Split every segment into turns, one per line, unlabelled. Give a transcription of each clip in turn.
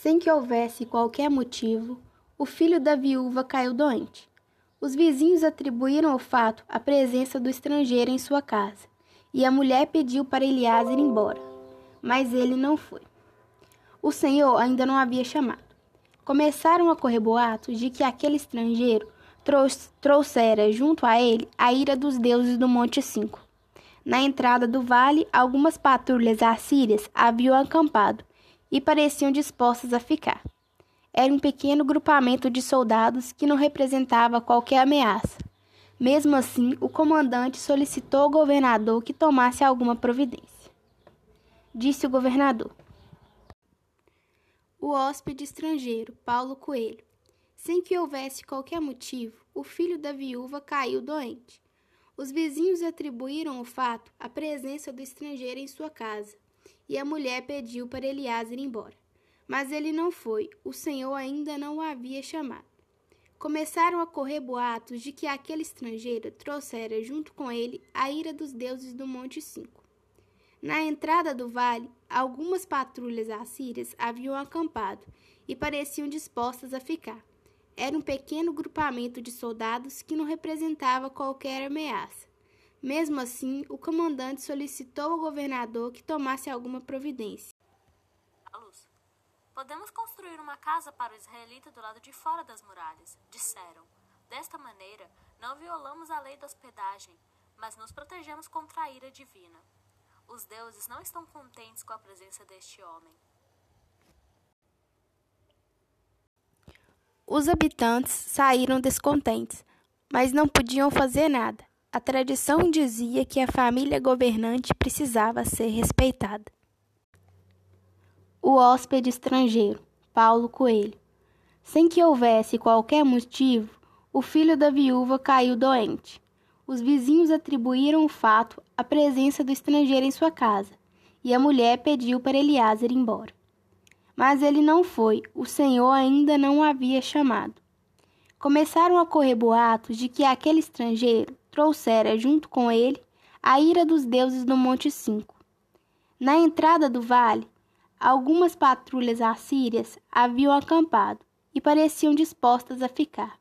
Sem que houvesse qualquer motivo, o filho da viúva caiu doente. Os vizinhos atribuíram ao fato a presença do estrangeiro em sua casa, e a mulher pediu para Elias ir embora, mas ele não foi. O Senhor ainda não havia chamado. Começaram a correr boatos de que aquele estrangeiro trouxera junto a ele a ira dos deuses do Monte Cinco. Na entrada do vale, algumas patrulhas assírias haviam acampado e pareciam dispostas a ficar. Era um pequeno grupamento de soldados que não representava qualquer ameaça. Mesmo assim, o comandante solicitou ao governador que tomasse alguma providência. Disse o governador: O hóspede estrangeiro, Paulo Coelho, sem que houvesse qualquer motivo, o filho da viúva caiu doente. Os vizinhos atribuíram o fato à presença do estrangeiro em sua casa, e a mulher pediu para Elias ir embora. Mas ele não foi, o Senhor ainda não o havia chamado. Começaram a correr boatos de que aquele estrangeiro trouxera junto com ele a ira dos deuses do Monte Cinco. Na entrada do vale, algumas patrulhas assírias haviam acampado e pareciam dispostas a ficar. Era um pequeno grupamento de soldados que não representava qualquer ameaça. Mesmo assim, o comandante solicitou ao governador que tomasse alguma providência.
Podemos construir uma casa para o israelita do lado de fora das muralhas, disseram. Desta maneira, não violamos a lei da hospedagem, mas nos protegemos contra a ira divina. Os deuses não estão contentes com a presença deste homem.
Os habitantes saíram descontentes, mas não podiam fazer nada. A tradição dizia que a família governante precisava ser respeitada. O hóspede estrangeiro, Paulo Coelho. Sem que houvesse qualquer motivo, o filho da viúva caiu doente. Os vizinhos atribuíram o fato à presença do estrangeiro em sua casa, e a mulher pediu para Elias ir embora. Mas ele não foi, o Senhor ainda não o havia chamado. Começaram a correr boatos de que aquele estrangeiro trouxera junto com ele a ira dos deuses do Monte Cinco. Na entrada do vale, algumas patrulhas assírias haviam acampado e pareciam dispostas a ficar.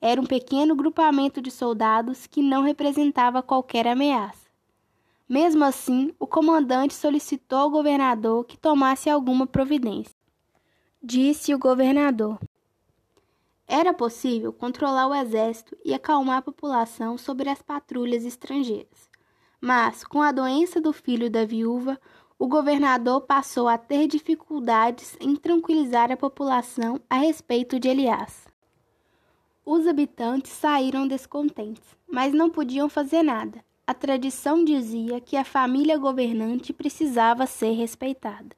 Era um pequeno grupamento de soldados que não representava qualquer ameaça. Mesmo assim, o comandante solicitou ao governador que tomasse alguma providência. Disse o governador: Era possível controlar o exército e acalmar a população sobre as patrulhas estrangeiras. Mas, com a doença do filho da viúva, o governador passou a ter dificuldades em tranquilizar a população a respeito de Elias. Os habitantes saíram descontentes, mas não podiam fazer nada a tradição dizia que a família governante precisava ser respeitada.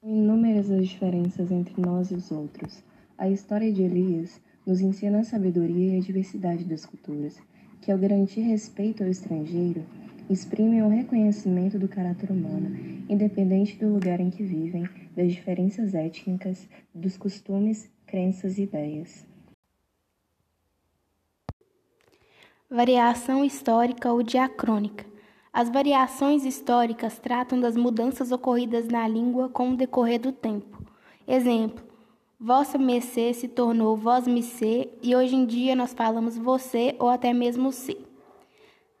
Inúmeras as diferenças entre nós e os outros. A história de Elias nos ensina a sabedoria e a diversidade das culturas, que ao garantir respeito ao estrangeiro, exprimem o reconhecimento do caráter humano, independente do lugar em que vivem, das diferenças étnicas, dos costumes, crenças e ideias.
Variação histórica ou diacrônica. As variações históricas tratam das mudanças ocorridas na língua com o decorrer do tempo. Exemplo: Vossa mercê se tornou vós mecê e hoje em dia nós falamos você ou até mesmo se.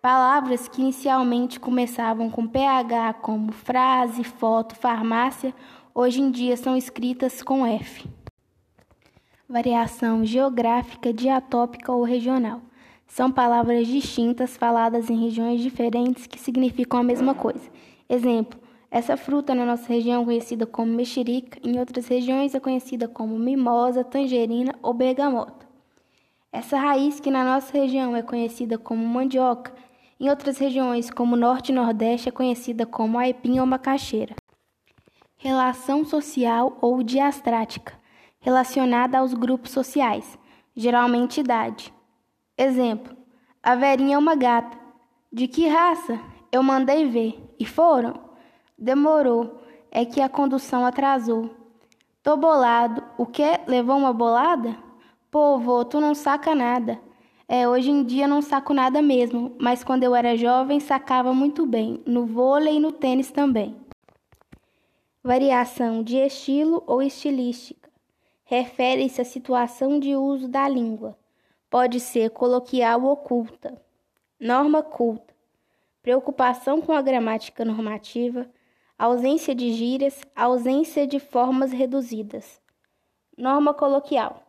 Palavras que inicialmente começavam com PH, como frase, foto, farmácia, hoje em dia são escritas com F. Variação geográfica, diatópica ou regional. São palavras distintas faladas em regiões diferentes que significam a mesma coisa. Exemplo: essa fruta na nossa região é conhecida como mexerica, em outras regiões é conhecida como mimosa, tangerina ou bergamota. Essa raiz que na nossa região é conhecida como mandioca, em outras regiões como norte e nordeste é conhecida como aipim ou macaxeira. Relação social ou diastrática, relacionada aos grupos sociais, geralmente idade. Exemplo: a Verinha é uma gata. De que raça? Eu mandei ver. E foram? Demorou. É que a condução atrasou. Tô bolado. O que? Levou uma bolada? Pô, tu não saca nada. É, hoje em dia não saco nada mesmo, mas quando eu era jovem sacava muito bem, no vôlei e no tênis também. Variação de estilo ou estilística. Refere-se à situação de uso da língua. Pode ser coloquial ou culta. Norma culta. Preocupação com a gramática normativa, ausência de gírias, ausência de formas reduzidas. Norma coloquial.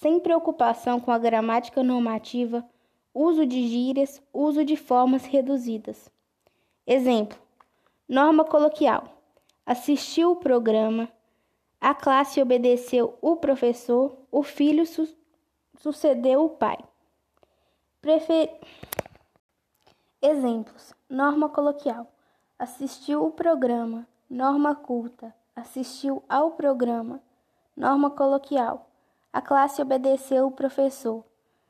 Sem preocupação com a gramática normativa, uso de gírias, uso de formas reduzidas. Exemplo: norma coloquial. Assistiu o programa, a classe obedeceu o professor, o filho su sucedeu o pai. Prefer... Exemplos: norma coloquial. Assistiu o programa, norma culta. Assistiu ao programa, norma coloquial. A classe obedeceu o professor.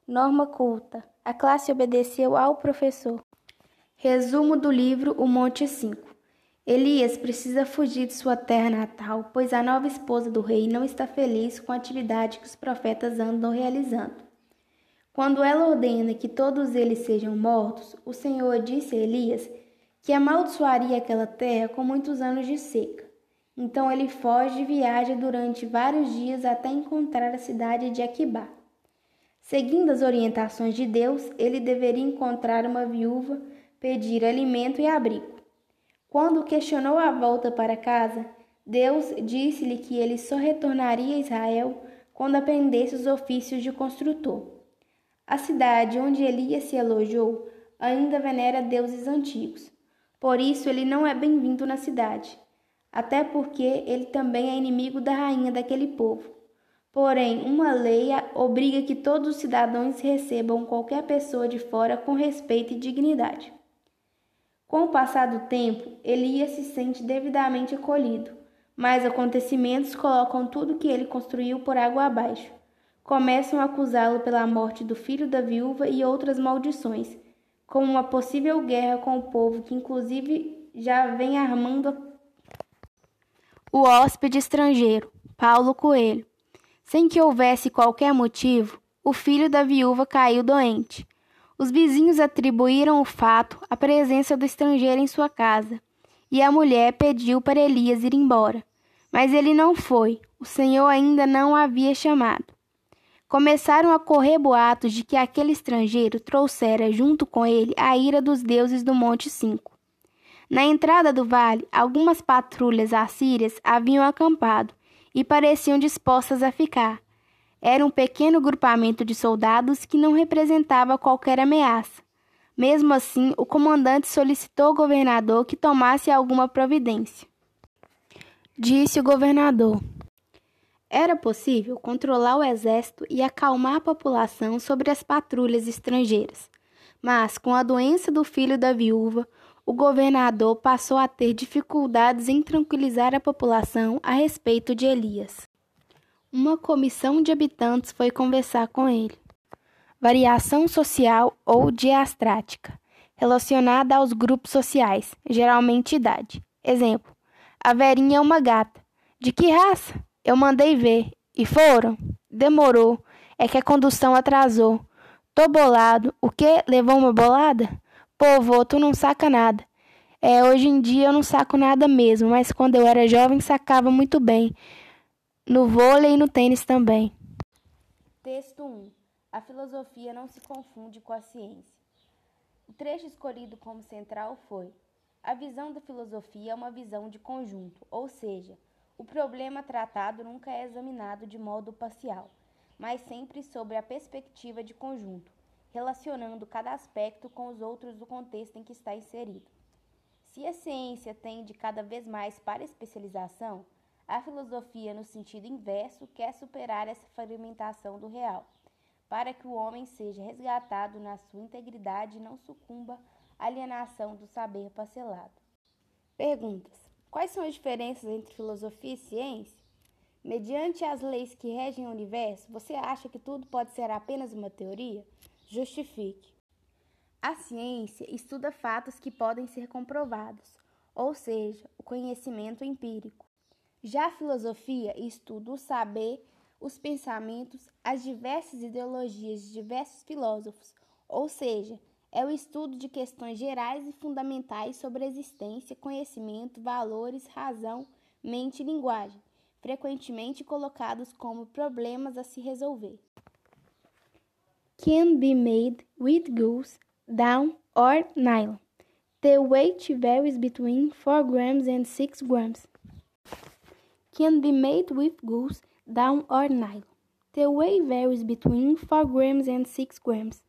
Norma culta. A classe obedeceu ao professor. Resumo do livro O Monte 5. Elias precisa fugir de sua terra natal, pois a nova esposa do rei não está feliz com a atividade que os profetas andam realizando. Quando ela ordena que todos eles sejam mortos, o Senhor disse a Elias que amaldiçoaria aquela terra com muitos anos de seca. Então ele foge e viaja durante vários dias até encontrar a cidade de Aquibá. Seguindo as orientações de Deus, ele deveria encontrar uma viúva, pedir alimento e abrigo. Quando questionou a volta para casa, Deus disse-lhe que ele só retornaria a Israel quando aprendesse os ofícios de construtor. A cidade onde Elias se alojou ainda venera deuses antigos. Por isso ele não é bem-vindo na cidade até porque ele também é inimigo da rainha daquele povo. Porém, uma lei obriga que todos os cidadãos recebam qualquer pessoa de fora com respeito e dignidade. Com o passar do tempo, Elias se sente devidamente acolhido, mas acontecimentos colocam tudo que ele construiu por água abaixo. Começam a acusá-lo pela morte do filho da viúva e outras maldições, como uma possível guerra com o povo que, inclusive, já vem armando o hóspede estrangeiro, Paulo Coelho. Sem que houvesse qualquer motivo, o filho da viúva caiu doente. Os vizinhos atribuíram o fato à presença do estrangeiro em sua casa, e a mulher pediu para Elias ir embora. Mas ele não foi, o Senhor ainda não o havia chamado. Começaram a correr boatos de que aquele estrangeiro trouxera junto com ele a ira dos deuses do Monte Cinco. Na entrada do vale, algumas patrulhas assírias haviam acampado e pareciam dispostas a ficar. Era um pequeno grupamento de soldados que não representava qualquer ameaça. Mesmo assim, o comandante solicitou ao governador que tomasse alguma providência. Disse o governador: Era possível controlar o exército e acalmar a população sobre as patrulhas estrangeiras. Mas, com a doença do filho da viúva, o governador passou a ter dificuldades em tranquilizar a população a respeito de Elias. Uma comissão de habitantes foi conversar com ele. Variação social ou diastrática, relacionada aos grupos sociais, geralmente idade. Exemplo: a Verinha é uma gata. De que raça? Eu mandei ver. E foram? Demorou. É que a condução atrasou. Tô bolado. O que? Levou uma bolada? Pô, vô, tu não saca nada. É, hoje em dia eu não saco nada mesmo, mas quando eu era jovem sacava muito bem. No vôlei e no tênis também.
Texto 1. A filosofia não se confunde com a ciência. O trecho escolhido como central foi: A visão da filosofia é uma visão de conjunto, ou seja, o problema tratado nunca é examinado de modo parcial, mas sempre sobre a perspectiva de conjunto relacionando cada aspecto com os outros do contexto em que está inserido. Se a ciência tende cada vez mais para a especialização, a filosofia, no sentido inverso, quer superar essa fragmentação do real, para que o homem seja resgatado na sua integridade e não sucumba à alienação do saber parcelado. Perguntas: Quais são as diferenças entre filosofia e ciência? Mediante as leis que regem o universo, você acha que tudo pode ser apenas uma teoria? Justifique. A ciência estuda fatos que podem ser comprovados, ou seja, o conhecimento empírico. Já a filosofia estuda o saber, os pensamentos, as diversas ideologias de diversos filósofos, ou seja, é o estudo de questões gerais e fundamentais sobre existência, conhecimento, valores, razão, mente e linguagem, frequentemente colocados como problemas a se resolver.
Can be made with goose, down or nylon. The weight varies between 4 grams and 6 grams. Can be made with goose, down or nylon. The weight varies between 4 grams and 6 grams.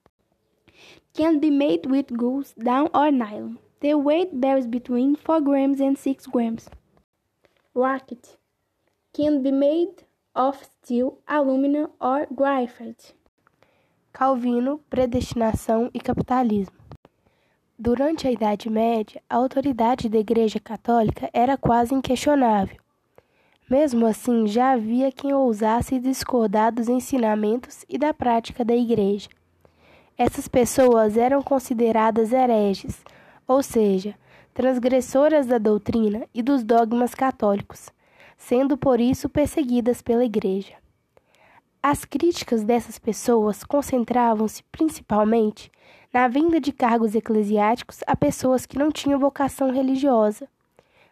Can be made with goose, down or nylon. The weight varies between 4 grams and 6 grams. Racket can be made of steel, aluminum or graphite. Calvino, predestinação e capitalismo. Durante a Idade Média, a autoridade da Igreja Católica era quase inquestionável. Mesmo assim, já havia quem ousasse discordar dos ensinamentos e da prática da Igreja. Essas pessoas eram consideradas hereges, ou seja, transgressoras da doutrina e dos dogmas católicos, sendo por isso perseguidas pela Igreja. As críticas dessas pessoas concentravam-se principalmente na venda de cargos eclesiásticos a pessoas que não tinham vocação religiosa,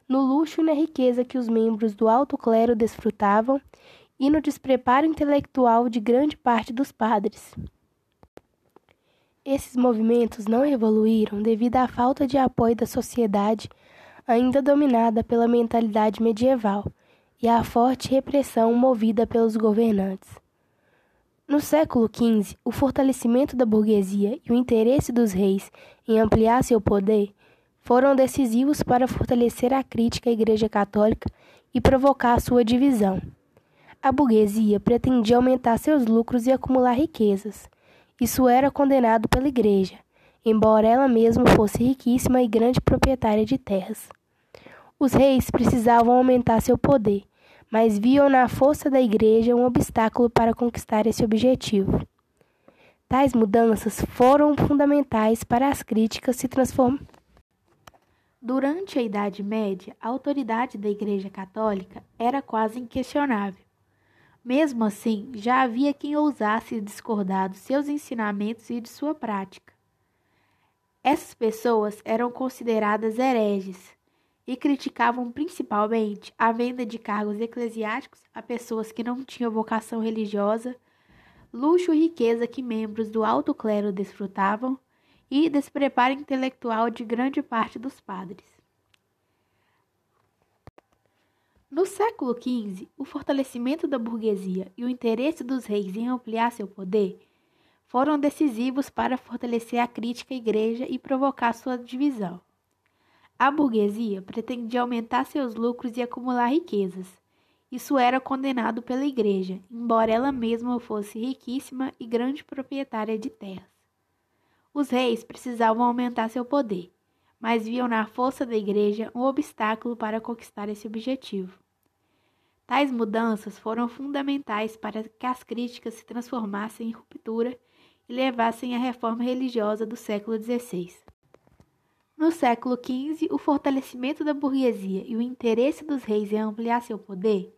no luxo e na riqueza que os membros do alto clero desfrutavam e no despreparo intelectual de grande parte dos padres. Esses movimentos não evoluíram devido à falta de apoio da sociedade, ainda dominada pela mentalidade medieval, e à forte repressão movida pelos governantes. No século XV, o fortalecimento da burguesia e o interesse dos reis em ampliar seu poder foram decisivos para fortalecer a crítica à Igreja Católica e provocar sua divisão. A burguesia pretendia aumentar seus lucros e acumular riquezas isso era condenado pela Igreja, embora ela mesma fosse riquíssima e grande proprietária de terras. Os reis precisavam aumentar seu poder, mas viam na força da Igreja um obstáculo para conquistar esse objetivo. Tais mudanças foram fundamentais para as críticas se transformarem. Durante a Idade Média, a autoridade da Igreja Católica era quase inquestionável. Mesmo assim, já havia quem ousasse discordar dos seus ensinamentos e de sua prática. Essas pessoas eram consideradas hereges e criticavam principalmente a venda de cargos eclesiásticos a pessoas que não tinham vocação religiosa, luxo e riqueza que membros do alto clero desfrutavam e despreparo intelectual de grande parte dos padres. No século XV, o fortalecimento da burguesia e o interesse dos reis em ampliar seu poder foram decisivos para fortalecer a crítica à Igreja e provocar sua divisão. A burguesia pretendia aumentar seus lucros e acumular riquezas. Isso era condenado pela Igreja, embora ela mesma fosse riquíssima e grande proprietária de terras. Os reis precisavam aumentar seu poder mas viam na força da Igreja um obstáculo para conquistar esse objetivo. Tais mudanças foram fundamentais para que as críticas se transformassem em ruptura e levassem à reforma religiosa do século XVI. No século XV, o fortalecimento da burguesia e o interesse dos reis em ampliar seu poder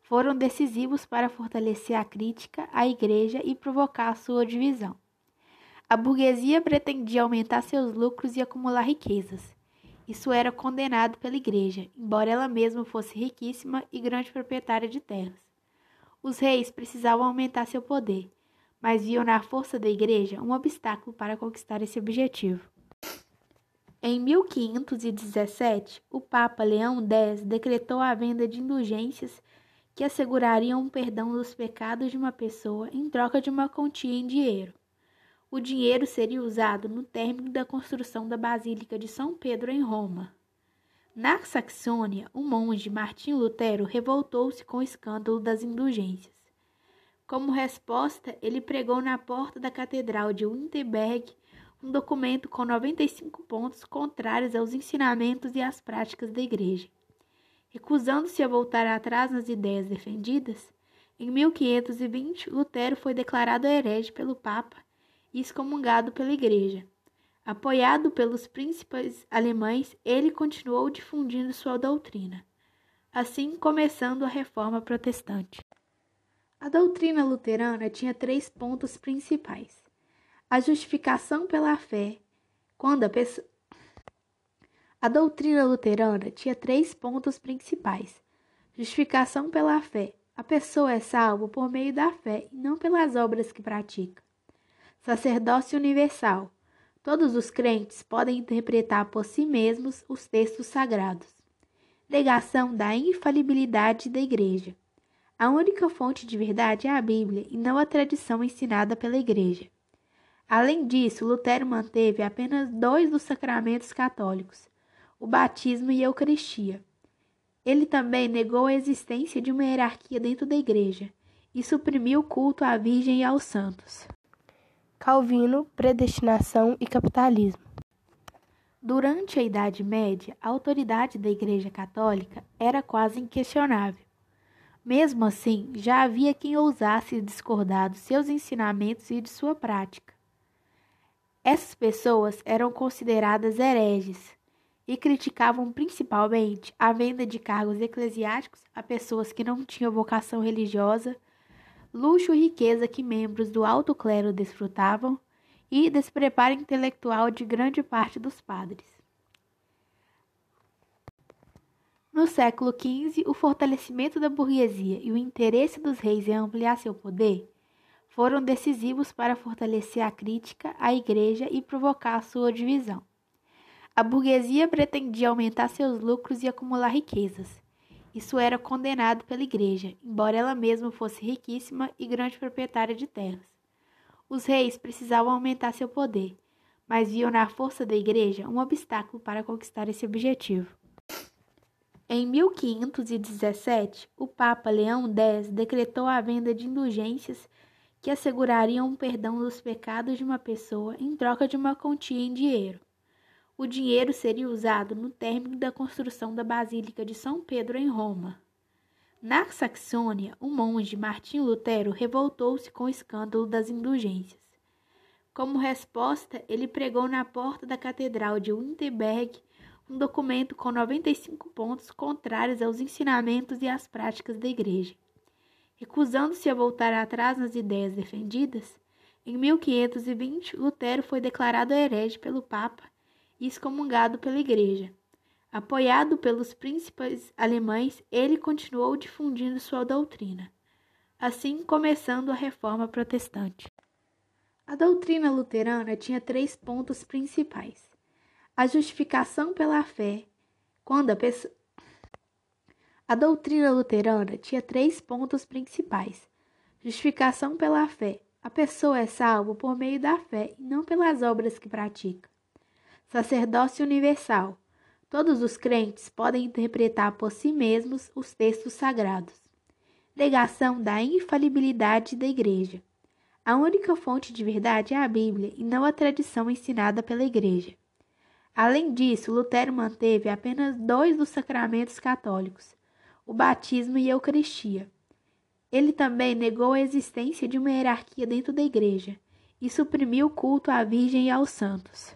foram decisivos para fortalecer a crítica à Igreja e provocar sua divisão. A burguesia pretendia aumentar seus lucros e acumular riquezas. Isso era condenado pela Igreja, embora ela mesma fosse riquíssima e grande proprietária de terras. Os reis precisavam aumentar seu poder, mas viam na força da Igreja um obstáculo para conquistar esse objetivo. Em 1517, o Papa Leão X decretou a venda de indulgências que assegurariam o perdão dos pecados de uma pessoa em troca de uma quantia em dinheiro. O dinheiro seria usado no término da construção da Basílica de São Pedro em Roma. Na Saxônia, o monge Martim Lutero revoltou-se com o escândalo das indulgências. Como resposta, ele pregou na porta da Catedral de Wittenberg um documento com 95 pontos contrários aos ensinamentos e às práticas da Igreja. Recusando-se a voltar atrás nas ideias defendidas, em 1520 Lutero foi declarado herege pelo Papa e excomungado pela Igreja. Apoiado pelos príncipes alemães, ele continuou difundindo sua doutrina, assim começando a reforma protestante. A doutrina luterana tinha três pontos principais: a justificação pela fé, quando a pessoa. A doutrina luterana tinha três pontos principais: Justificação pela fé. A pessoa é salva por meio da fé e não pelas obras que pratica. Sacerdócio universal. Todos os crentes podem interpretar por si mesmos os textos sagrados. Negação da infalibilidade da Igreja. A única fonte de verdade é a Bíblia e não a tradição ensinada pela Igreja. Além disso, Lutero manteve apenas dois dos sacramentos católicos, o batismo e a Eucaristia. Ele também negou a existência de uma hierarquia dentro da igreja e suprimiu o culto à Virgem e aos santos.
Calvino, predestinação e capitalismo.
Durante a Idade Média, a autoridade da Igreja Católica era quase inquestionável. Mesmo assim, já havia quem ousasse discordar dos seus ensinamentos e de sua prática. Essas pessoas eram consideradas hereges e criticavam principalmente a venda de cargos eclesiásticos a pessoas que não tinham vocação religiosa, luxo e riqueza que membros do alto clero desfrutavam e despreparo intelectual de grande parte dos padres. No século XV, o fortalecimento da burguesia e o interesse dos reis em ampliar seu poder foram decisivos para fortalecer a crítica à Igreja e provocar sua divisão. A burguesia pretendia aumentar seus lucros e acumular riquezas. Isso era condenado pela Igreja, embora ela mesma fosse riquíssima e grande proprietária de terras. Os reis precisavam aumentar seu poder, mas viam na força da Igreja um obstáculo para conquistar esse objetivo. Em 1517, o Papa Leão X decretou a venda de indulgências que assegurariam o perdão dos pecados de uma pessoa em troca de uma quantia em dinheiro. O dinheiro seria usado no término da construção da Basílica de São Pedro em Roma. Na Saxônia, o monge Martim Lutero revoltou-se com o escândalo das indulgências. Como resposta, ele pregou na porta da Catedral de Wittenberg um documento com 95 pontos contrários aos ensinamentos e às práticas da Igreja. Recusando-se a voltar atrás nas ideias defendidas, em 1520 Lutero foi declarado herege pelo Papa e excomungado pela Igreja. Apoiado pelos príncipes alemães, ele continuou difundindo sua doutrina, assim começando a reforma protestante. A doutrina luterana tinha três pontos principais: a justificação pela fé, quando a pessoa. A doutrina luterana tinha três pontos principais: justificação pela fé. A pessoa é salva por meio da fé e não pelas obras que pratica. Sacerdócio universal. Todos os crentes podem interpretar por si mesmos os textos sagrados. Negação da infalibilidade da Igreja. A única fonte de verdade é a Bíblia e não a tradição ensinada pela Igreja. Além disso, Lutero manteve apenas dois dos sacramentos católicos, o batismo e a Eucaristia. Ele também negou a existência de uma hierarquia dentro da Igreja e suprimiu o culto à Virgem e aos santos.